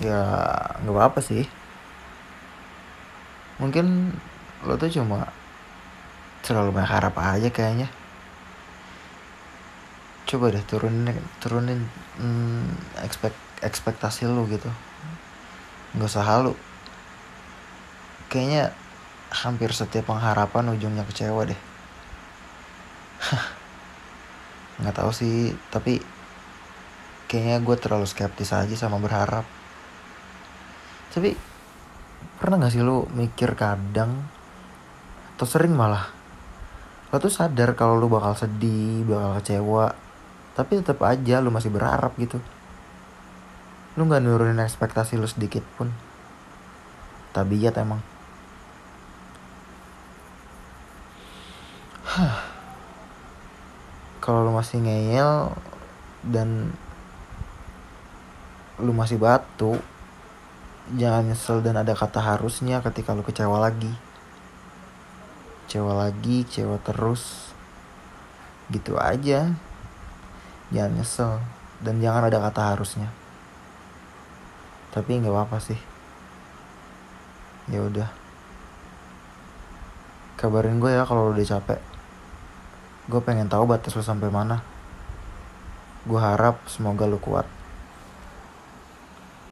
ya nggak apa-apa sih. Mungkin lo tuh cuma terlalu banyak harap aja kayaknya. Coba deh turunin turunin hmm, expect ekspektasi lo gitu. Nggak usah halu. Kayaknya hampir setiap pengharapan ujungnya kecewa deh. Nggak tahu sih tapi kayaknya gue terlalu skeptis aja sama berharap tapi pernah gak sih lu mikir kadang atau sering malah lo tuh sadar kalau lu bakal sedih bakal kecewa tapi tetap aja lu masih berharap gitu. Lu nggak nurunin ekspektasi lu sedikit pun. Tabiat emang. Kalau lu masih ngeyel dan lu masih batu jangan nyesel dan ada kata harusnya ketika lu kecewa lagi. Kecewa lagi kecewa terus. Gitu aja. Jangan nyesel dan jangan ada kata harusnya. Tapi nggak apa-apa sih. Ya udah. Kabarin gue ya kalau udah capek. Gue pengen tahu batas lu sampai mana. Gue harap semoga lu kuat